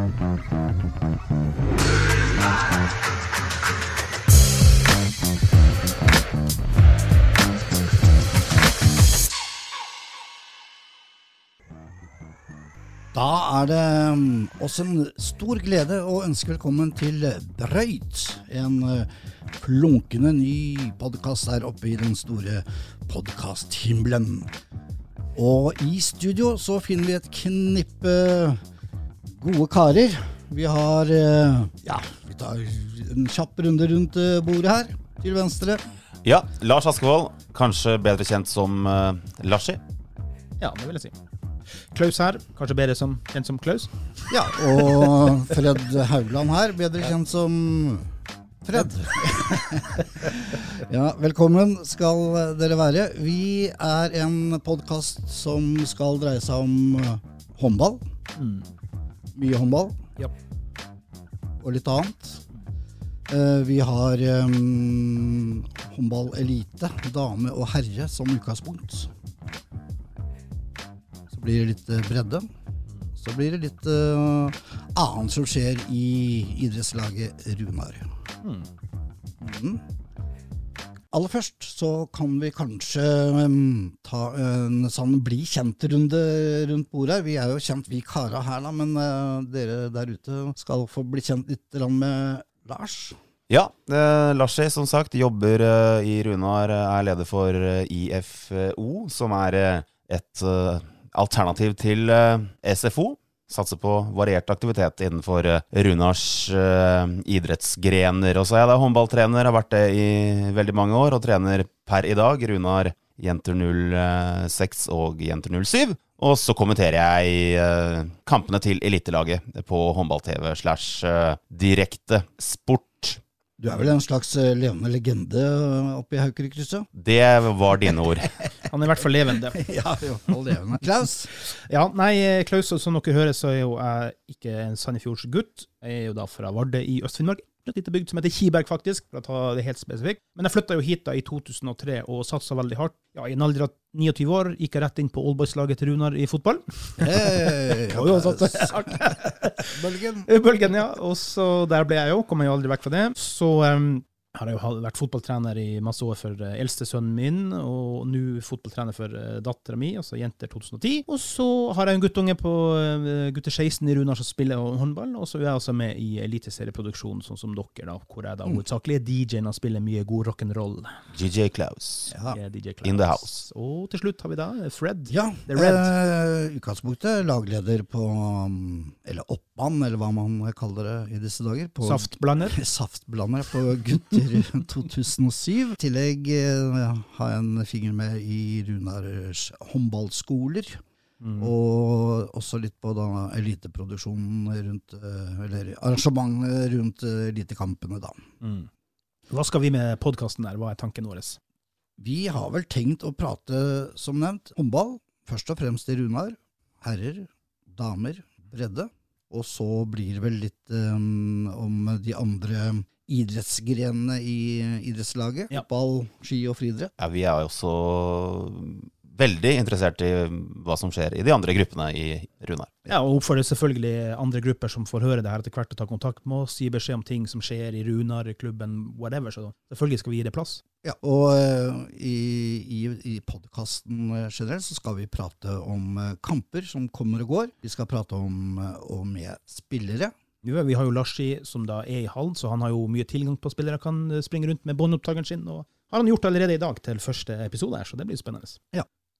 Da er det um, oss en stor glede å ønske velkommen til Brøyt. En uh, flunkende ny podkast der oppe i den store podkasthimmelen. Og i studio så finner vi et knippe gode karer. Vi har uh, Ja, vi tar en kjapp runde rundt uh, bordet her. Til venstre. Ja, Lars Askevold, kanskje bedre kjent som uh, Larsi. Ja, det vil jeg si. Klaus her, kanskje bedre som, kjent som Klaus. Ja, og Fred Haugland her, bedre kjent som Fred. ja, velkommen skal dere være. Vi er en podkast som skal dreie seg om håndball. håndball. Mye håndball. Ja. Og litt annet. Uh, Vi har um, håndball elite, dame og herre, som utgangspunkt. Så blir det litt eh, bredde. Så blir det litt uh, annet som skjer i idrettslaget Runar. Mhm. Aller først så kan vi kanskje um, ta en sånn bli kjent-runde rundt bordet her. Vi er jo kjent, vi kara her, da, men uh, dere der ute skal få bli kjent litt med Lars. Ja, eh, Larsi som sagt jobber eh, i Runar, eh, er leder for eh, IFO, som er eh, et alternativ til SFO. Satser på variert aktivitet innenfor eh, Runars eh, idrettsgrener. Og så er jeg da håndballtrener, har vært det i veldig mange år, og trener per i dag Runar jenter 06 og jenter 07. Og så kommenterer jeg eh, kampene til elitelaget på håndball-TV slash eh, direkte sport. Du er vel en slags eh, levende legende oppe i Haukerikrysset? Det var dine ord. Han er i hvert fall levende. ja, jo, fall levende. Klaus? Ja, nei, Klaus, som dere hører, så er jo jeg ikke en Sandefjordsgutt. Jeg er jo da fra Vardø i Øst-Finnmark. Et lite bygd som heter Kiberg, faktisk, for å ta det helt spesifikt. Men jeg flytta jo hit da i 2003 og satsa veldig hardt. Ja, I en alder av 29 år gikk jeg rett inn på Oldboys-laget til Runar i fotball. Hey, Jo. Bølgen. Bølgen, ja. Og så der ble jeg jo, kom jeg jo aldri vekk fra det. Så um, har jeg jo vært fotballtrener i masse år for uh, eldste sønnen min, og nå fotballtrener for uh, dattera mi, altså jenter 2010. Og så har jeg en guttunge på uh, gutter 16 i Runar som spiller håndball, og så er jeg også med i eliteserieproduksjon, sånn som dere, da, hvor jeg da hovedsakelig er DJ-en og spiller mye god rock'n'roll. DJ Klaus. Ja. DJ Klaus. In the house. Og til slutt har vi da Fred. Ja, The Red. eh, utgangspunktet lagleder på Eller Eller oppmann, eller hva man kaller det i disse dager. På Saftblander. Saftblander på Gutter 2007. I tillegg eh, har jeg en finger med i Runars håndballskoler. Mm. Og også litt på da eliteproduksjonen rundt eh, Eller arrangementet rundt eh, elitekampene, da. Mm. Hva skal vi med podkasten der? Hva er tanken vår? Vi har vel tenkt å prate, som nevnt, håndball. Først og fremst i Runar. Herrer, damer, bredde. Og så blir det vel litt um, om de andre idrettsgrenene i idrettslaget. Ja. Ball, ski og friidrett. Ja, vi er også veldig interessert i hva som skjer i de andre gruppene i Runar. Ja, og oppfordrer selvfølgelig andre grupper som får høre det her etter hvert, å ta kontakt med oss, gi beskjed om ting som skjer i Runar, i klubben, whatever. Så selvfølgelig skal vi gi det plass. Ja, og eh, i, i, i podkasten generelt så skal vi prate om eh, kamper som kommer og går. Vi skal prate om eh, og med spillere. Ja, vi har jo Larsi som da er i hallen, så han har jo mye tilgang på spillere. Kan eh, springe rundt med båndopptakeren sin, og har han gjort allerede i dag til første episode her, så det blir spennende.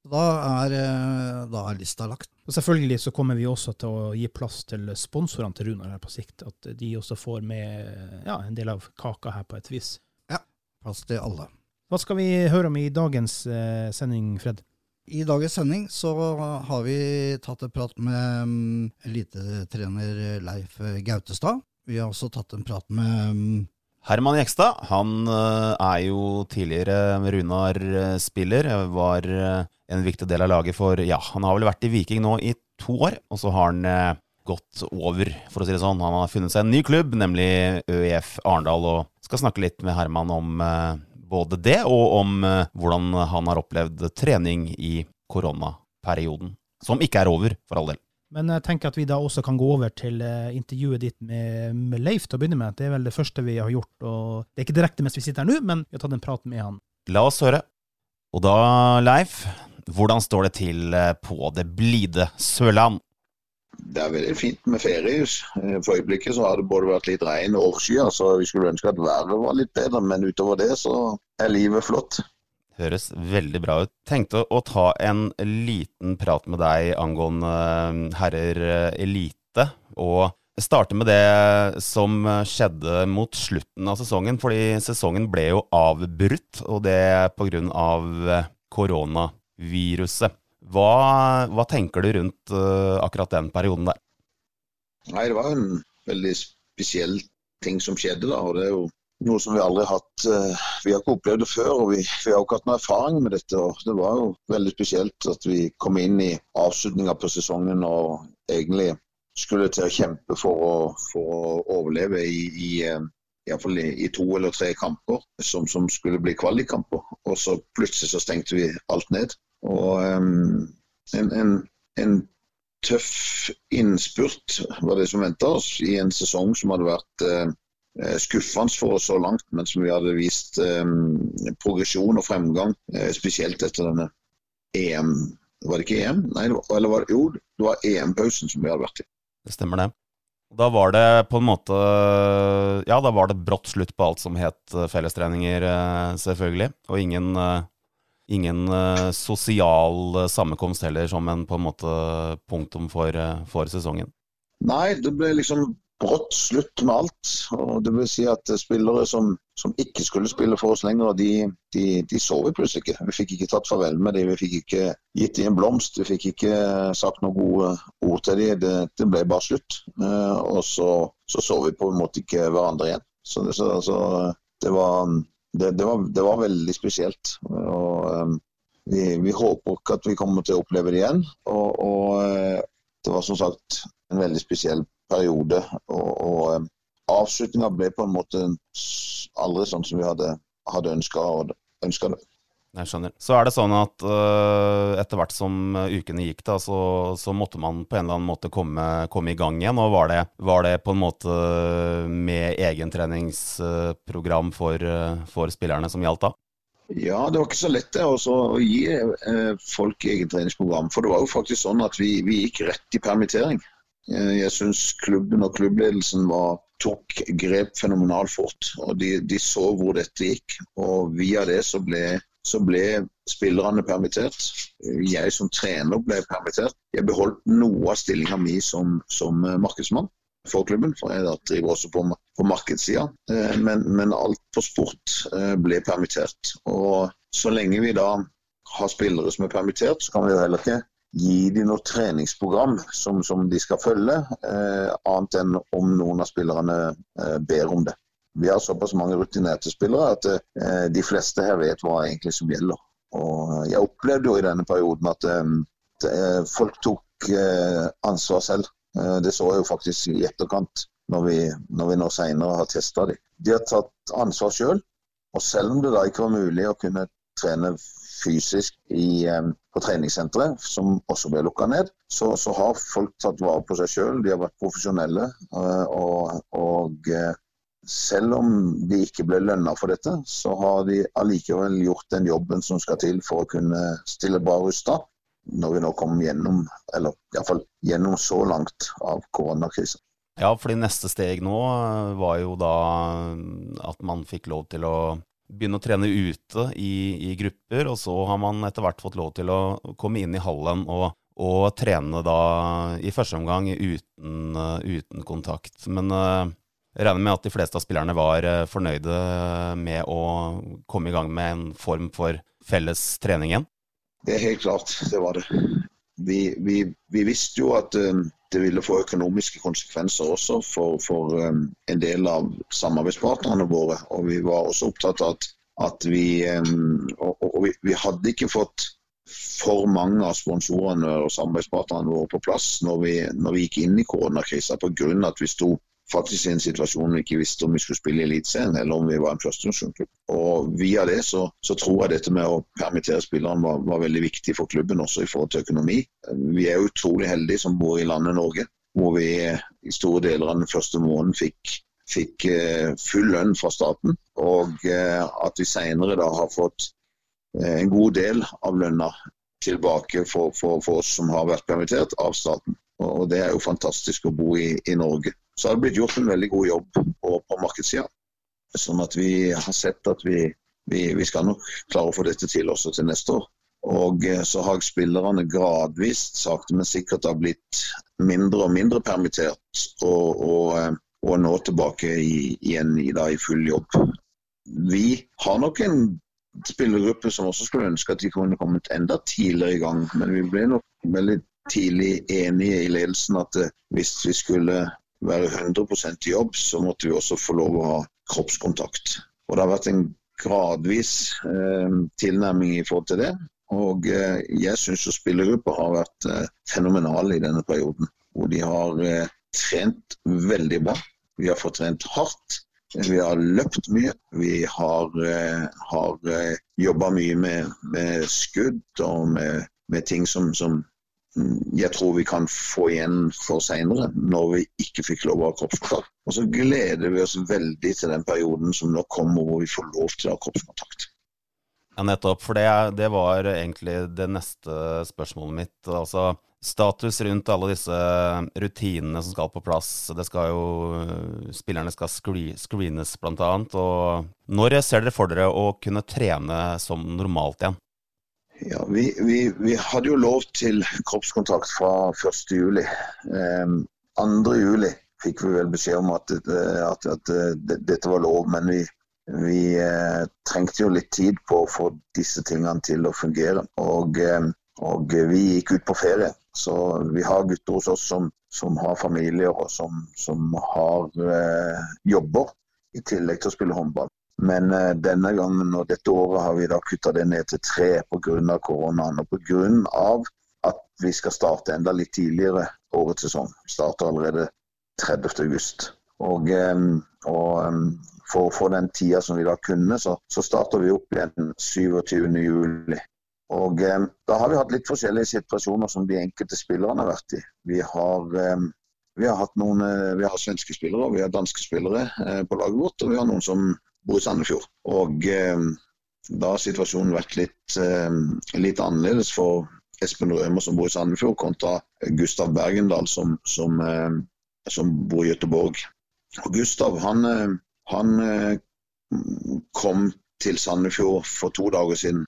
Da er, eh, da er lista lagt. Og selvfølgelig så kommer vi også til å gi plass til sponsorene til Runar her på sikt, at de også får med ja, en del av kaka her på et vis. Ja. Plass til alle. Hva skal vi høre om i dagens eh, sending, Fred? I dagens sending så har vi tatt en prat med um, elitetrener Leif Gautestad. Vi har også tatt en prat med mm, Herman Jekstad han eh, er jo tidligere Runar-spiller. Var eh, en viktig del av laget for Ja, han har vel vært i Viking nå i to år, og så har han eh, gått over, for å si det sånn. Han har funnet seg en ny klubb, nemlig ØIF Arendal, og skal snakke litt med Herman om eh, både det, og om eh, hvordan han har opplevd trening i koronaperioden. Som ikke er over, for all del. Men jeg tenker at vi da også kan gå over til eh, intervjuet ditt med, med Leif til å begynne med. Det er vel det første vi har gjort. og Det er ikke direkte mens vi sitter her nå, men vi har tatt en prat med han. La oss høre. Og da, Leif, hvordan står det til eh, på det blide Sørland? Det er veldig fint med feriehus. Eh, For øyeblikket så har det både vært litt regn og årskyer, så vi skulle ønske at været var litt bedre. Men utover det så er livet flott. Høres veldig bra ut. Tenkte å ta en liten prat med deg angående eh, herrer eh, elite, og starte med det som skjedde mot slutten av sesongen. Fordi sesongen ble jo avbrutt, og det grunn av koronaviruset. Hva, hva tenker du rundt eh, akkurat den perioden der? Nei, det var en veldig spesiell ting som skjedde da. og det er jo noe som vi aldri har hatt eh, Vi har ikke opplevd det før, og vi, vi har ikke hatt noe erfaring med dette. og Det var jo veldig spesielt at vi kom inn i avslutninga på sesongen og egentlig skulle til å kjempe for å, for å overleve i, i eh, i, hvert fall i, i to eller tre kamper som, som skulle bli kvalikkamper. Og så plutselig så stengte vi alt ned. Og um, en, en, en tøff innspurt var det som venta oss i en sesong som hadde vært uh, skuffende for oss så langt, men som vi hadde vist um, progresjon og fremgang, uh, spesielt etter denne EM Var det ikke EM? Nei, det var, eller var det, jo, det var EM-pausen som vi hadde vært i. Det stemmer, det. Da var det på en måte Ja, da var det brått slutt på alt som het fellestreninger, selvfølgelig. Og ingen, ingen sosial sammenkomst heller, som en på en måte punktum for, for sesongen. Nei, det ble liksom brått slutt med alt. og det vil si at Spillere som, som ikke skulle spille for oss lenger, de, de, de så vi plutselig ikke. Vi fikk ikke tatt farvel med dem, vi fikk ikke gitt dem en blomst, vi fikk ikke sagt noen gode ord til dem. Det, det ble bare slutt. Og så, så, så vi på en måte ikke hverandre igjen. Så det, så, så det, var, det, det, var, var veldig spesielt. Og, vi, vi håper ikke at vi kommer til å oppleve det igjen. Og, og det var som sagt en veldig spesiell periode. Og, og avslutninga ble på en måte aldri sånn som vi hadde, hadde ønska det. Jeg skjønner. Så er det sånn at uh, etter hvert som ukene gikk, da, så, så, måtte man på en eller annen måte komme, komme i gang igjen. Og var det, var det, på en måte med egentreningsprogram for, for spillerne som gjaldt da? Ja, det var ikke så lett det også, å gi eh, folk egentreningsprogram. For det var jo faktisk sånn at vi, vi gikk rett i permittering. Jeg syns klubben og klubbledelsen var, tok grep fenomenalt fort. og de, de, så hvor dette gikk. Og via det så ble, så ble spillerne permittert. Jeg som trener ble permittert. Jeg beholdt noe av stillinga mi som, som markedsmann for klubben, for jeg driver også på, på markedssida. Men, men, alt på sport ble permittert. Og så lenge vi da har spillere som er permittert, så kan vi jo heller ikke gi dem noe treningsprogram som, som de skal følge, eh, annet enn om noen av spillerne eh, ber om det. Vi har såpass mange rutinerte spillere at eh, de fleste her vet hva egentlig som gjelder. Og jeg opplevde jo i denne perioden at eh, folk tok eh, ansvar selv. Eh, det så jeg jo faktisk i etterkant, når vi, når vi nå senere har testa dem. De har tatt ansvar sjøl, og selv om det da ikke var mulig å kunne trene fysisk i, på treningssenteret, som også ble lukka ned, så, så, har folk tatt vare på seg sjøl. De har vært profesjonelle. Og, og, selv om de ikke ble lønna for dette, så har de allikevel gjort den jobben som skal til for å kunne stille bra rusta når vi nå kommer gjennom, eller iallfall gjennom så langt av koronakrisen. Ja, fordi neste steg nå var jo da at man fikk lov til å begynne å trene ute i, i, grupper, og så har man etter hvert fått lov til å komme inn i hallen og, og trene da i første omgang uten, uh, uten kontakt. Men uh, jeg regner med at de fleste av spillerne var uh, fornøyde med å komme i gang med en form for felles trening igjen? Det er helt klart, det var det. Vi, vi, vi visste jo at det ville få økonomiske konsekvenser også for, for um, en del av samarbeidspartnerne våre. Og vi var også opptatt av at, at vi, um, og, og vi, vi hadde ikke fått for mange av sponsorene og samarbeidspartnerne våre på plass når vi, når vi gikk inn i koronakrisa pga. at vi sto faktisk i en situasjon vi ikke visste om vi skulle spille i Eliteserien eller om vi var en førstedivisjonsklubb. Og via det så, så, tror jeg dette med å permittere spillerne var, var, veldig viktig for klubben, også i forhold til økonomi. Vi er utrolig heldige som bor i landet Norge, hvor vi i store deler av den første måneden fikk, fikk uh, full lønn fra staten. Og uh, at vi senere har fått uh, en god del av lønna tilbake for, for, for, oss som har vært permittert av staten. Og Det er jo fantastisk å bo i, i Norge så har det blitt gjort en veldig god jobb på, på markedssida. Sånn at vi har sett at vi, vi, vi, skal nok klare å få dette til også til neste år. Og eh, så har spillerne gradvis, sakte, men sikkert, har blitt mindre og mindre permittert. Og, og, eh, og nå tilbake i, igjen i, da, i full jobb. Vi har nok en spillergruppe som også skulle ønske at de kunne kommet enda tidligere i gang. Men vi ble nok veldig tidlig enige i ledelsen at eh, hvis vi skulle være 100 i jobb, så måtte vi også få lov å ha kroppskontakt. Og Det har vært en gradvis eh, tilnærming i forhold til det. Og eh, jeg syns spillergruppa har vært eh, fenomenale i denne perioden. Hvor de har eh, trent veldig bra. Vi har fått trent hardt. Vi har løpt mye. Vi har, eh, eh, jobba mye med, med, skudd og med, med ting som, som jeg tror vi kan få igjen for seinere, når vi ikke fikk lov å ha kroppskontakt. Og så gleder vi oss veldig til den perioden som nå kommer, hvor vi får lov til å ha kroppskontakt. Ja, nettopp. For det, det var egentlig det neste spørsmålet mitt. Altså status rundt alle disse rutinene som skal på plass. Det skal jo Spillerne skal screenes, blant annet. Og når ser dere for dere å kunne trene som normalt igjen? Ja, vi, vi, vi, hadde jo lov til kroppskontakt fra 1.7. Eh, 2.7 fikk vi vel beskjed om at, at, at, at dette var lov, men vi, vi eh, trengte jo litt tid på å få disse tingene til å fungere. Og, eh, og vi gikk ut på ferie. Så vi har gutter hos oss som, som har familier og som, som har eh, jobber, i tillegg til å spille håndball. Men uh, denne gangen og dette året har vi da kutta det ned til tre pga. koronaen. Og pga. at vi skal starte enda litt tidligere årets sesong. Starter allerede 30.8. Og, um, og um, for å få den tida som vi da kunne, så, så starter vi opp igjen 27.7. Og um, Da har vi hatt litt forskjellige situasjoner som de enkelte spillerne har vært i. Vi har, vi har hatt noen, vi har svenske spillere og vi har danske spillere på laget vårt. Og vi har noen som bor i Sandefjord. Og eh, da har situasjonen vært litt, eh, litt, annerledes for Espen Rømer som bor i Sandefjord, kontra Gustav Bergendal som, som, eh, som bor i Gøteborg. Og Gustav han, eh, han eh, kom til Sandefjord for to dager siden.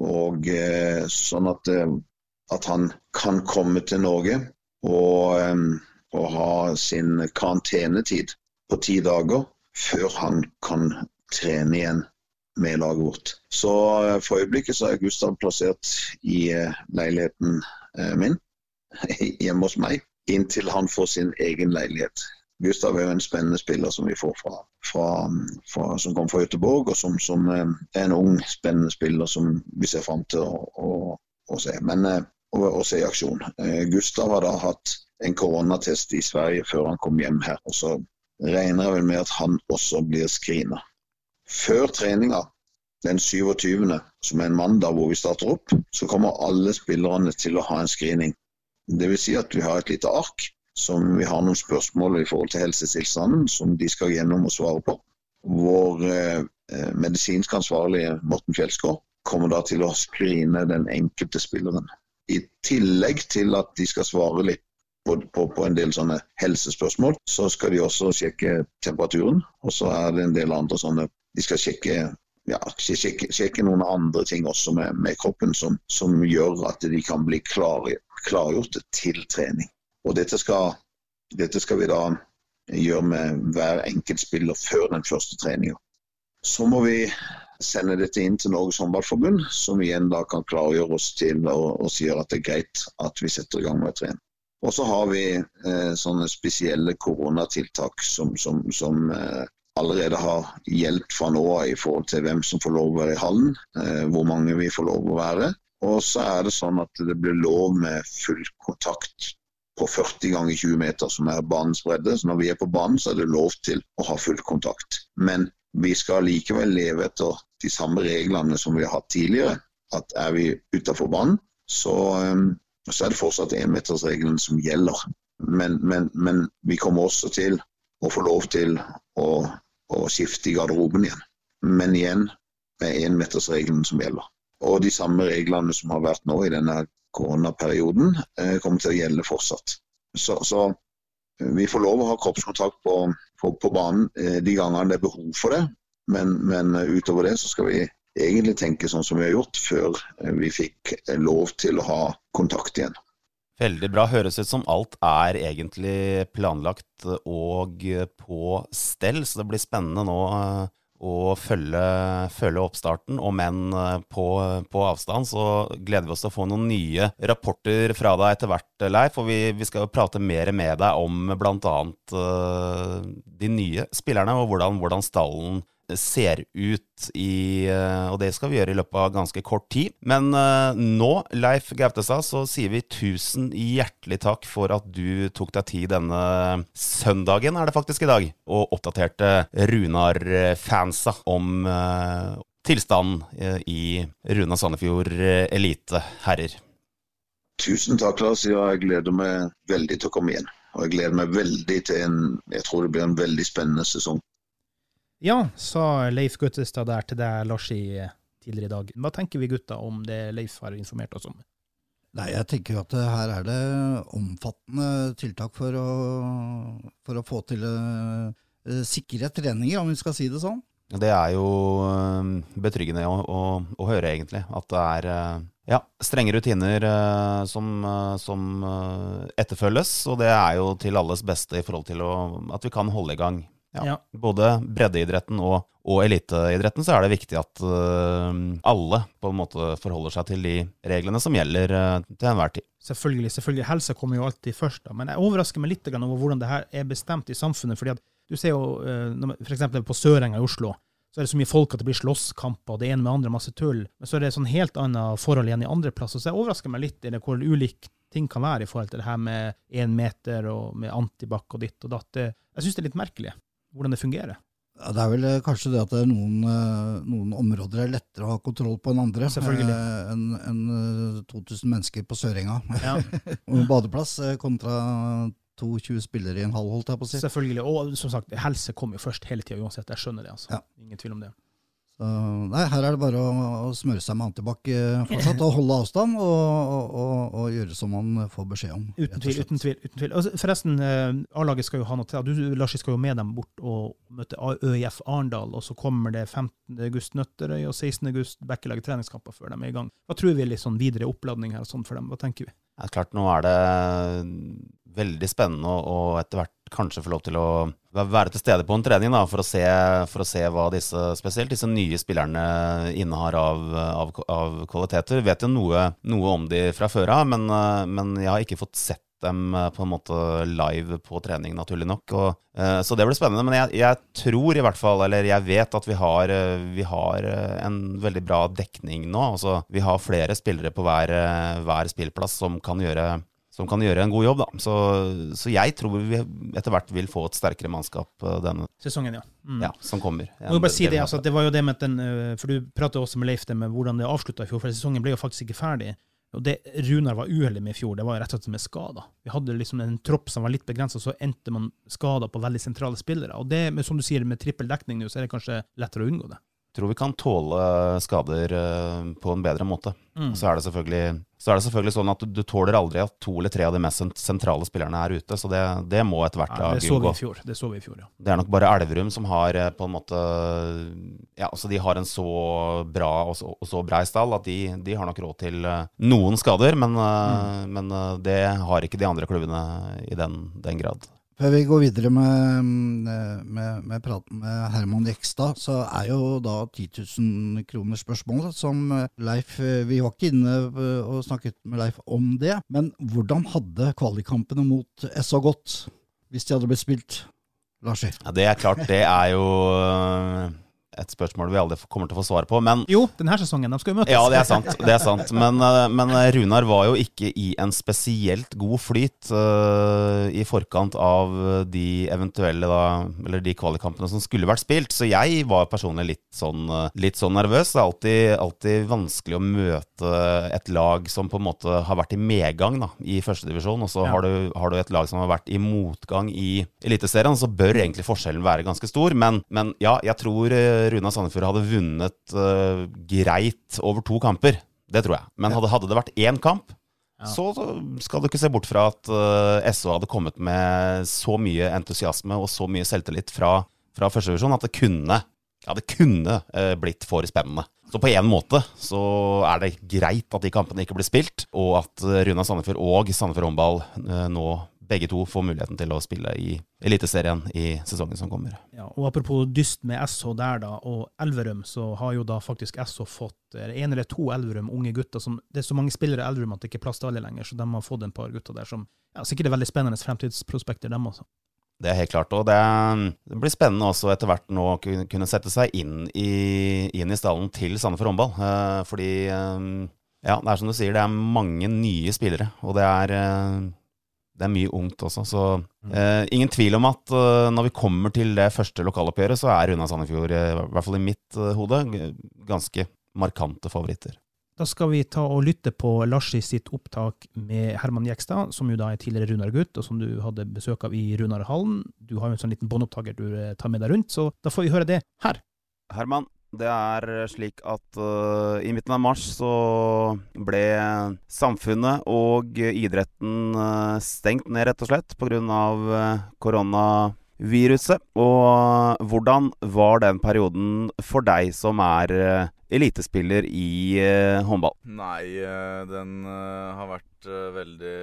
Og eh, sånn at, at, han kan komme til Norge og, og ha sin karantenetid på ti dager før han kan trene igjen med laget vårt. Så eh, for øyeblikket så er Gustav plassert i eh, leiligheten eh, min hjemme hos meg, inntil han får sin egen leilighet. Gustav er jo en spennende spiller som vi får fra, fra, fra som kommer fra Göteborg, og som, som, er en ung, spennende spiller som vi ser fram til å, å, å se. Men, å, å se i aksjon. Gustav har da hatt en koronatest i Sverige før han kom hjem her. og så regner jeg vel med at han også blir screena. Før treninga den 27., som er en mandag hvor vi starter opp, så kommer alle spillerne til å ha en screening. Dvs. Si at vi har et lite ark som vi har noen spørsmål i forhold til helsetilstanden som de skal gjennom og svare på. Vår eh, medisinsk ansvarlige Morten Fjelsgaard kommer da til å screene den enkelte spilleren. I tillegg til at de skal svare litt på, på, på, en del sånne helsespørsmål. Så skal de også sjekke temperaturen, og så er det en del andre sånne De skal sjekke, ja, sjekke, sjekke noen andre ting også med, med kroppen som, som, gjør at de kan bli klar, klargjort til trening. Og dette skal, dette skal vi da gjøre med hver enkelt spiller før den første treninga. Så må vi sende dette inn til Norges Håndballforbund, som igjen da kan klargjøre oss til å si at det er greit at vi setter i gang med å trene. Og så har vi eh, sånne spesielle koronatiltak som, som, som eh, allerede har gjeldt fra nå av i forhold til hvem som får lov å være i hallen, eh, hvor mange vi får lov å være. Og så er det sånn at det blir lov med full kontakt på 40 ganger 20 meter, som er banens bredde. Så når vi er på banen, så er det lov til å ha full kontakt. Men vi skal likevel leve etter de samme reglene som vi har hatt tidligere. At er vi utafor banen, så, um, så, er det fortsatt énmetersregelen som gjelder. Men, men, men, vi kommer også til å få lov til å, å skifte i garderoben igjen. Men igjen med énmetersregelen som gjelder. Og de samme reglene som har vært nå i denne koronaperioden, eh, kommer til å gjelde fortsatt. Så, så eh, vi får lov å ha kroppskontakt på, på, på banen eh, de gangene det er behov for det. Men, men, utover det så skal vi egentlig tenke sånn som vi har gjort før vi fikk lov til å ha kontakt igjen. Veldig bra. Høres ut som alt er egentlig planlagt og på stell, så det blir spennende nå og følge, følge, oppstarten. Og eh, på, på, avstand, så gleder vi oss til å få noen nye rapporter fra deg etter hvert, Leif. Og vi, vi skal jo prate mer med deg om bl.a. Eh, de nye spillerne, og hvordan, hvordan stallen ser ut i eh, Og det skal vi gjøre i løpet av ganske kort tid. Men uh, nå, Leif Gautestad, så sier vi tusen hjertelig takk for at du tok deg tid denne søndagen, er det faktisk i dag, og oppdaterte Runar-fansa om uh, tilstanden i Runa Sandefjord Elite herrer. Tusen takk, Lars. Jeg gleder meg veldig til å komme igjen. Og jeg gleder meg veldig til en Jeg tror det blir en veldig spennende sesong. Ja, sa Leif Guttestad der til deg, Larsi, tidligere i dag. Hva tenker vi gutta om det Leif har informert oss om? Nei, jeg tenker at her er det omfattende tiltak for å, for å få til uh, sikre treninger, om vi skal si det sånn. Det er jo uh, betryggende å, å, å, høre, egentlig. At det er uh, ja, strenge rutiner som, som etterfølges. Og det er jo til alles beste i forhold til å, at vi kan holde i gang ja. ja. Både breddeidretten og, og eliteidretten så er det viktig at uh, alle på en måte forholder seg til de reglene som gjelder uh, til enhver tid. Selvfølgelig. selvfølgelig. Helse kommer jo alltid først. da, Men jeg overrasker meg litt over hvordan det her er bestemt i samfunnet. fordi at du ser jo uh, f.eks. på Sørenga i Oslo så er det så mye folk at det blir slåsskamper, det ene med andre, masse tull. Men så er det sånn helt annet forhold igjen i andre plasser. Så jeg overrasker meg litt i det hvor ulikt ting kan være i forhold til det her med én meter og med antibac og ditt og datt. Jeg syns det er litt merkelig hvordan det fungerer? Ja, det er vel eh, kanskje det at det noen, eh, noen, områder er lettere å ha kontroll på enn andre. Selvfølgelig. Eh, enn en 2000 mennesker på Sørenga. Ja. og badeplass kontra 22 spillere i en halv, holdt jeg på å si. Selvfølgelig. Og som sagt, helse kommer jo først hele tida uansett. Jeg skjønner det. altså. Ja. Ingen tvil om det. Så, nei, her er det bare å, å smøre seg med antibac eh, fortsatt, og holde avstand, og, og, og, gjøre som man får beskjed om. Uten tvil. uten tvil, uten tvil. Altså, forresten, eh, A-laget skal jo ha noe til. Du Lars, skal jo med dem bort og møte ØIF Arendal, og så kommer det 15. august Nøtterøy og 16. august Bekkelaget treningskamper før de er i gang. Hva tror vi er litt sånn videre oppladning her sånn for dem? Hva tenker vi? Ja, klart, nå er det veldig spennende og etter hvert kanskje få lov til å være til stede på en trening da, for, å se, for å se hva disse, spesielt disse nye spillerne innehar av, av, av kvaliteter. Vet jo noe, noe, om de fra før av, men, men, jeg har ikke fått sett dem på en måte live på trening, naturlig nok. Og, uh, så det blir spennende. Men jeg, jeg, tror i hvert fall, eller jeg vet at vi har, vi har en veldig bra dekning nå. Altså, vi har flere spillere på hver, hver spillplass som kan gjøre som kan gjøre en god jobb. Da. Så, så, jeg tror vi etter hvert vil få et sterkere mannskap eh, denne sesongen, ja. Mm. ja som kommer. Må bare si det, altså, det var jo det med den, eh, for Du pratet også med Leif det med hvordan det avslutta i fjor, for sesongen ble jo faktisk ikke ferdig. Og Det Runar var uheldig med i fjor, det var rett og slett med skader. Vi hadde liksom en tropp som var litt begrensa, så endte man skada på veldig sentrale spillere. Og det, som du sier, med trippel dekning nå, så er det kanskje lettere å unngå det tror vi kan tåle skader eh, på en bedre måte. Mm. Så, er så er det selvfølgelig sånn at du, tåler aldri at to eller tre av de mest sentrale spillerne er ute. Så det, det må etter hvert ja, det så vi i fjor. Det så vi i fjor, ja. Det er nok bare Elverum som har eh, på en måte Ja, altså de har en så bra og så, og så brei stall at de, de, har nok råd til eh, noen skader, men, mm. men det har ikke de andre klubbene i den, den grad. Før vi går videre med, med, med praten med Herman Jekstad, så er jo da 10 000 kroner spørsmålet som Leif Vi var ikke inne og snakket med Leif om det, men hvordan hadde kvalikkampene mot SA gått hvis de hadde blitt spilt, Larsi? Ja, det er klart, det er jo et spørsmål vi aldri kommer til å få svar på. Men Jo, denne sesongen. De skal jo møtes. ja, det er sant. det er sant Men, eh, men Runar var jo ikke i en spesielt god flyt uh, i forkant av de eventuelle da, eller de kvalikkampene som skulle vært spilt. Så jeg var personlig litt sånn, eh, litt sånn nervøs. Det er alltid, alltid vanskelig å møte et lag som på en måte har vært i medgang da, i førstedivisjon, og så Ja. har, du, har du et lag som har vært i motgang i Eliteserien, så bør egentlig forskjellen være ganske stor. Men, men ja, jeg tror eh, Runa Sandefjord hadde vunnet uh, greit over to kamper. Det tror jeg. Men hadde, hadde det vært én kamp, Ja. så skal du ikke se bort fra at uh, SO hadde kommet med så mye entusiasme og så mye selvtillit fra, fra førstevisjon at det kunne, ja, det kunne uh, blitt for spennende. Så på en måte så er det greit at de kampene ikke blir spilt, og at eh, Runa Sandefjord og Sandefjord Håndball eh, nå begge to får muligheten til å spille i Eliteserien i sesongen som kommer. Ja, og Apropos dyst med SH der, da, og Elverum, så har jo da faktisk SH fått en eller to Elverum unge gutter. som Det er så mange spillere i Elverum at det ikke er plass til alle lenger, så de har fått en par gutter der som ja, sikkert er veldig spennende fremtidsprospekter, dem også. Det er helt klart. Og det, blir spennende også etter hvert nå å kunne kunne sette seg inn i, inn i stallen til Sandefjord Håndball. Eh, fordi eh, ja, det er som du sier, det er mange nye spillere. Og det er, eh, det er mye ungt også. Så eh, ingen tvil om at eh, når vi kommer til det første lokaloppgjøret, så er Runa Sandefjord, eh, i hvert fall i mitt eh, hode, ganske markante favoritter. Da skal vi ta og lytte på Larsi sitt opptak med Herman Jekstad, som jo da er tidligere Runar-gutt, og som du hadde besøk av i Runarhallen. Du har jo en sånn liten båndopptaker du eh, tar med deg rundt, så da får vi høre det her. Herman, det er slik at uh, i midten av mars så ble samfunnet og idretten uh, stengt ned, rett og slett, pga. Uh, koronaviruset. Og hvordan var den perioden for deg som er elitespiller i håndball? Nei, eh, den eh, har vært eh, veldig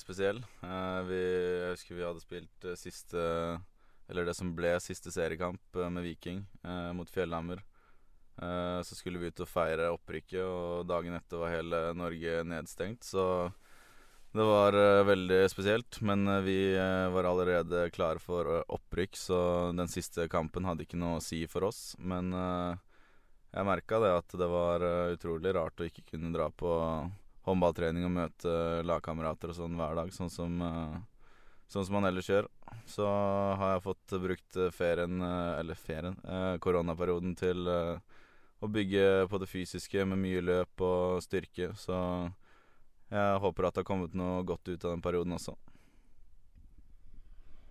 spesiell. Eh, vi, jeg husker vi hadde spilt eh, siste Eller det som ble siste seriekamp eh, med Viking eh, mot Fjellhammer. Eh, så skulle vi ut og feire opprykket, og dagen etter var hele Norge nedstengt. Så det var eh, veldig spesielt. Men eh, vi var allerede klare for opprykk, så den siste kampen hadde ikke noe å si for oss. Men jeg merka det at det var utrolig rart å ikke kunne dra på håndballtrening og møte lagkamerater og sånn hver dag, sånn som, sånn som man ellers gjør. Så har jeg fått brukt ferien, eller ferien, koronaperioden til å bygge på det fysiske med mye løp og styrke. Så jeg håper at det har kommet noe godt ut av den perioden også.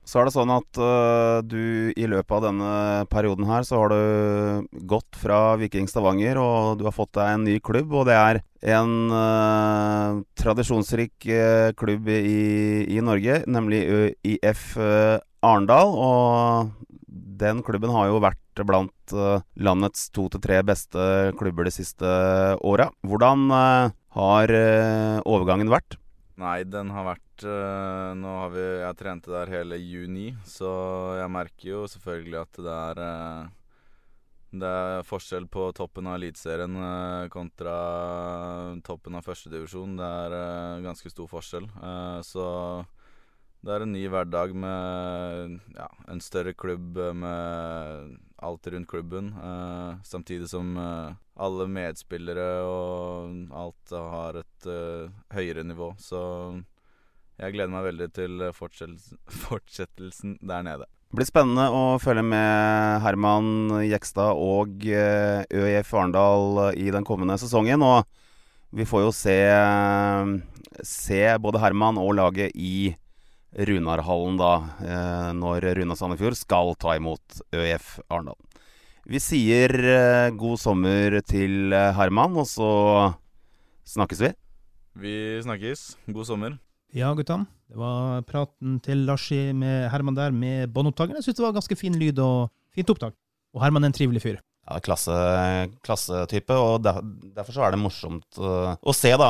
Så er det sånn at uh, du i løpet av denne perioden her, så har du gått fra Viking Stavanger, og du har fått deg en ny klubb. Og det er en uh, tradisjonsrik uh, klubb i, i Norge, nemlig IF Arendal. Og den klubben har jo vært blant øh, landets to til tre beste klubber de siste åra. Hvordan øh, har øh, overgangen vært? Nei, den har vært eh, Nå har vi Jeg trente der hele juni, så jeg merker jo selvfølgelig at det er eh, Det er forskjell på toppen av Eliteserien eh, kontra toppen av førstedivisjon. Det er eh, ganske stor forskjell. Eh, så det er en ny hverdag med ja, en større klubb med alt rundt klubben. Uh, samtidig som uh, alle medspillere og alt har et eh, høyere nivå. Så jeg gleder meg veldig til fortsettelsen, fortsettelsen der nede. Det blir spennende å følge med Herman Jekstad og ØIF Arendal i den kommende sesongen. Og vi får jo se, se både Herman og laget i Runarhallen da, eh, når Runa Sandefjord skal ta imot ØIF Arendal. Vi sier eh, god sommer til eh, Herman, og så snakkes vi. Vi snakkes. God sommer. Ja, gutta. Det var praten til Larsi med Herman der, med båndopptakeren. Jeg syns det var ganske fin lyd og fint opptak. Og Herman er en trivelig fyr. Ja, klasse, klassetype, og der, derfor så er det morsomt uh, å se da,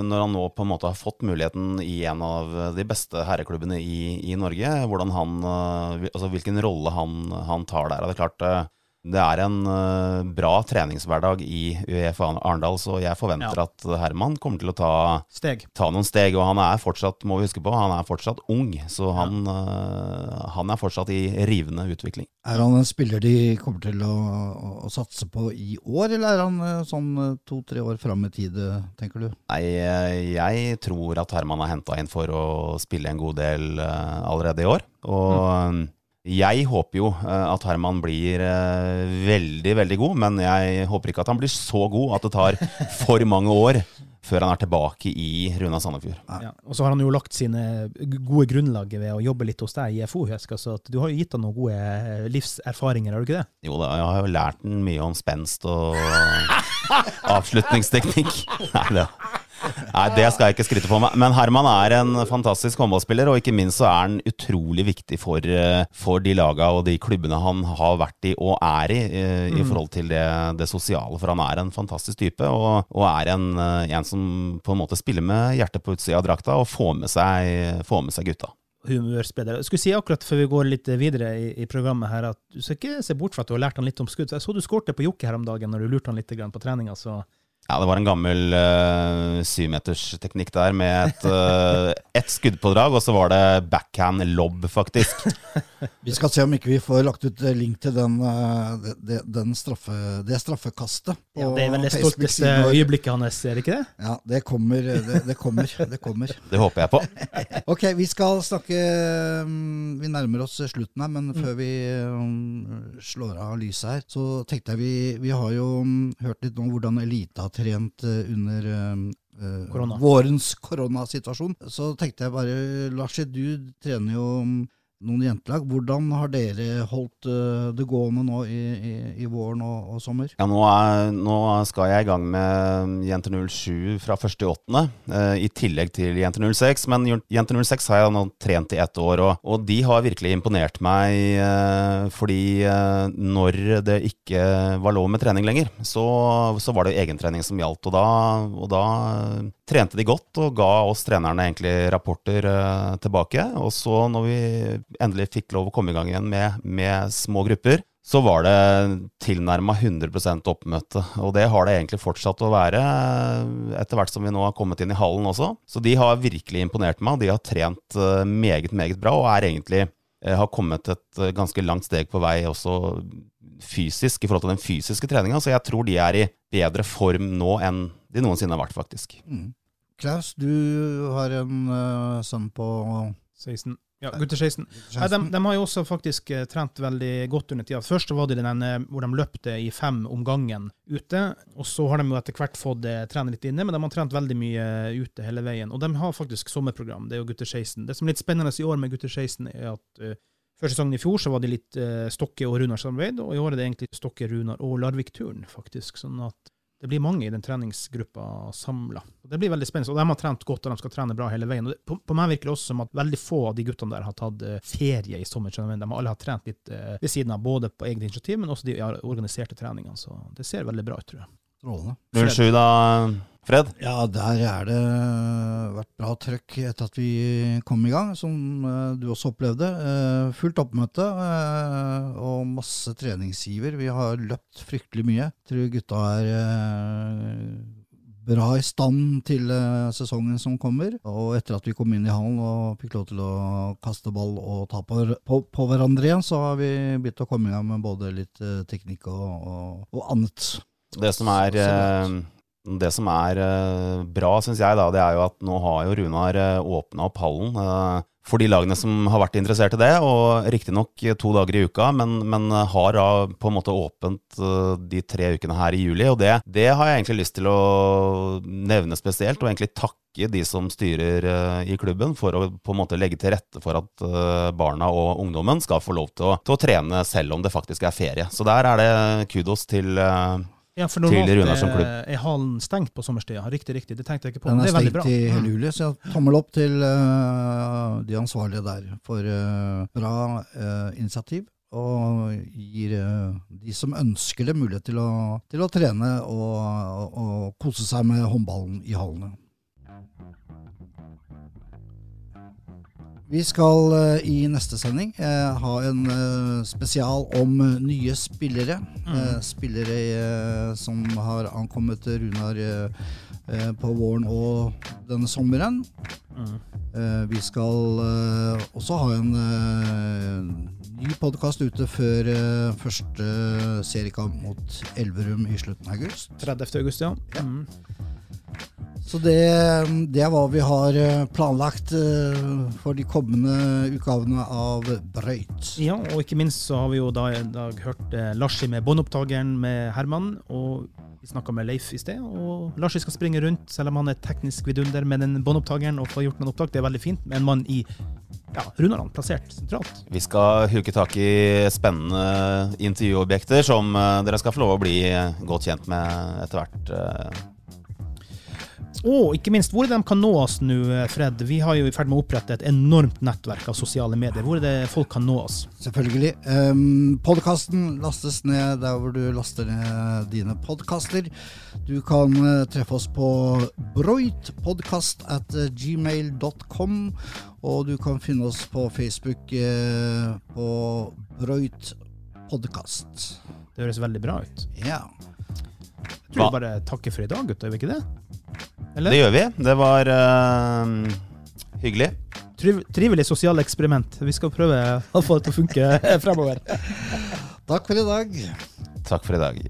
når han nå på en måte har fått muligheten i en av de beste herreklubbene i, i Norge, hvordan han, uh, altså hvilken rolle han, han tar der. Og det er klart, Det er en uh, bra treningshverdag i UEF Arendal, så jeg forventer Ja. at Herman kommer til å ta, Steg. ta noen steg. Og han er fortsatt, må vi huske på, han er fortsatt ung, så han, eh, han er fortsatt i rivende utvikling. Er han en spiller de kommer til å, å, å satse på i år, eller er han eh, sånn to-tre år fram i tid, tenker du? Nei, jeg tror at Herman har henta inn for å spille en god del uh, allerede i år. Og eh, jeg håper jo eh, at Herman blir eh, veldig, veldig god, men jeg håper ikke at han blir så god at det tar for mange år før han er tilbake i Runa Sandefjord. Ja. Og så har han jo lagt sine gode grunnlag ved å jobbe litt hos deg i FO. husker så at du har jo gitt han noen gode eh, livserfaringer, har du ikke det? Jo da, jeg har jo lært han mye om spenst og avslutningsteknikk. Nei, det, nei, det skal jeg ikke skryte på meg. Men Herman er en fantastisk håndballspiller, og ikke minst så er han utrolig viktig for, eh, for de laga og de klubbene han har vært i og er i, eh, i forhold til det, det sosiale. For han er en fantastisk type, og, og er en, eh, en som på en måte spiller med hjertet på utsida av drakta og får med seg, får med seg gutta. humørspiller. Jeg skulle si akkurat før vi går litt videre i, i programmet her, at du skal ikke se bort fra at du har lært han litt om skudd. Jeg så du skårte på Jokke her om dagen når du lurte han litt på treninga, så Ja, det var en gammel uh, syvmetersteknikk der med et, uh, ett skuddpådrag, og så var det backhand lob, faktisk. Vi skal se om ikke vi får lagt ut eh, link til den, uh, det, den straffe, det straffekastet. ja, Det er vel det stolteste øyeblikket hans, er det ikke det? Ja, det kommer. Det, det kommer. Det kommer. Det håper jeg på. Ok, vi skal snakke mm, Vi nærmer oss slutten her, men før vi um, slår av lyset her, så tenkte jeg vi Vi har jo um, hørt litt om hvordan Elite har trent eh, under uh, eh, Korona. vårens koronasituasjon. Så tenkte jeg bare Larsi, du trener jo mm, noen jentelag. Hvordan har dere holdt eh, det gående nå i, i, i våren og, og sommer? Ja, nå, er, nå skal jeg i gang med Jenter 07 fra 1.8., eh, i tillegg til Jenter 06. Men Jenter 06 har jeg nå trent i ett år, og, og de har virkelig imponert meg. Eh, fordi eh, når det ikke var lov med trening lenger, så, så var det egentrening som gjaldt. Og da, og da eh, trente de godt og ga oss trenerne egentlig rapporter eh, tilbake. Og så når vi endelig fikk lov å komme i gang igjen med, med små grupper, så var det tilnærma 100% oppmøte. Og det har det egentlig fortsatt å være, eh, etter hvert som vi nå har kommet inn i hallen også. Så de har virkelig imponert meg. De har trent eh, meget, meget bra, og er egentlig eh, har kommet et ganske langt steg på vei også fysisk, i forhold til den fysiske treninga. Så jeg tror de er i bedre form nå enn de noensinne har vært, faktisk. Mm. Klaus, du har en uh, sønn på 16. Ja, gutter 16. Nei, de, de har jo også faktisk eh, trent veldig godt under tida. Først var det den eh, hvor de løpte i fem om gangen ute. Og så har de jo etter hvert fått eh, trene litt inne, men de har trent veldig mye ute hele veien. Og de har faktisk sommerprogram. Det er jo gutter 16. Det som er litt spennende i år med gutter 16, er at uh, før sesongen i fjor så var det litt uh, Stokke og Runar samarbeid, og i år er det egentlig Stokke, Runar og Larvik-turen, faktisk. Sånn at det blir mange i den treningsgruppa samla. Det blir veldig spennende. Og de har trent godt, og de skal trene bra hele veien. Og det, på, på meg virker det også som at veldig få av de guttene der har tatt eh, ferie i sommer. De har alle har trent litt uh, ved siden av, både på eget initiativ, men også de organiserte treningene. Så det ser veldig bra ut, tror jeg. Strålende. 07 da, Fred? Ja, der er det vært bra trøkk etter at vi kom i gang, som eh, du også opplevde. Eh, fullt oppmøte eh, og masse treningsgiver. Vi har løpt fryktelig mye. Tror gutta er bra i stand til sesongen som kommer. Og etter at vi kom inn i hallen og fikk lov til å kaste ball og ta på, på, på hverandre igjen, så har vi begynt å komme i gang med både litt teknikk og, og, og annet. Det som er, det som er eh, bra, syns jeg, da, det er jo at nå har jo Runar åpna opp hallen eh, for de lagene som har vært interessert i det. Og riktignok to dager i uka, men, men har da på en måte åpent eh, de tre ukene her i juli. Og det, det har jeg egentlig lyst til å nevne spesielt, og egentlig takke de som styrer eh, i klubben for å på en måte legge til rette for at eh, barna og ungdommen skal få lov til å, til å trene selv om det faktisk er ferie. Så der er det kudos til eh, Ja, for Til normalt Runar som klubb. er, er hallen stengt på sommerstida? Riktig, riktig. Det tenkte jeg ikke på. Den er det er veldig stengt bra. i hele juli, så jeg tommel opp til uh, de ansvarlige der for uh, bra uh, initiativ. Og gir de som ønsker det, mulighet til å, til å trene og, og, og kose seg med håndballen i hallene. Vi skal eh, i neste sending eh, ha en eh, spesial om eh, nye spillere. Eh, spillere eh, som har ankommet Runar på våren og denne sommeren. Mm. Vi skal også ha en ny podkast ute før første seriekamp mot Elverum i slutten av august. 30. august, ja. Mm. Så det, det er hva vi har eh, planlagt eh, for de kommende utgavene av Brøyt. Ja, og ikke minst så har vi jo da i dag hørt eh, Larsi med båndopptakeren med Herman, og vi snakka med Leif i sted. Og Larsi skal springe rundt, selv om han er teknisk vidunder med den båndopptakeren og få gjort noen opptak. Det er veldig fint, med en mann i ja, Runarland, plassert sentralt. Vi skal huke tak i spennende intervjuobjekter som dere skal få lov å bli godt kjent med etter hvert. Og ikke minst, hvor er det de kan nå oss nå, Fred? Vi har jo i ferd med å opprette et enormt nettverk av sosiale medier. Hvor er det folk kan nå oss? Selvfølgelig. Um, Podkasten lastes ned der hvor du laster ned dine podkaster. Du kan eh, treffe oss på broitpodkast at gmail.com, og du kan finne oss på Facebook eh, på Broit podkast. Det høres veldig bra ut. Ja. Jeg tror vi bare takker for i dag, gutter. Gjør vi ikke det? Eller? Det gjør vi. Det var uh, hyggelig. Triv trivelig sosialt eksperiment. Vi skal prøve å få det til å funke fremover. Takk for i dag. Takk for i dag.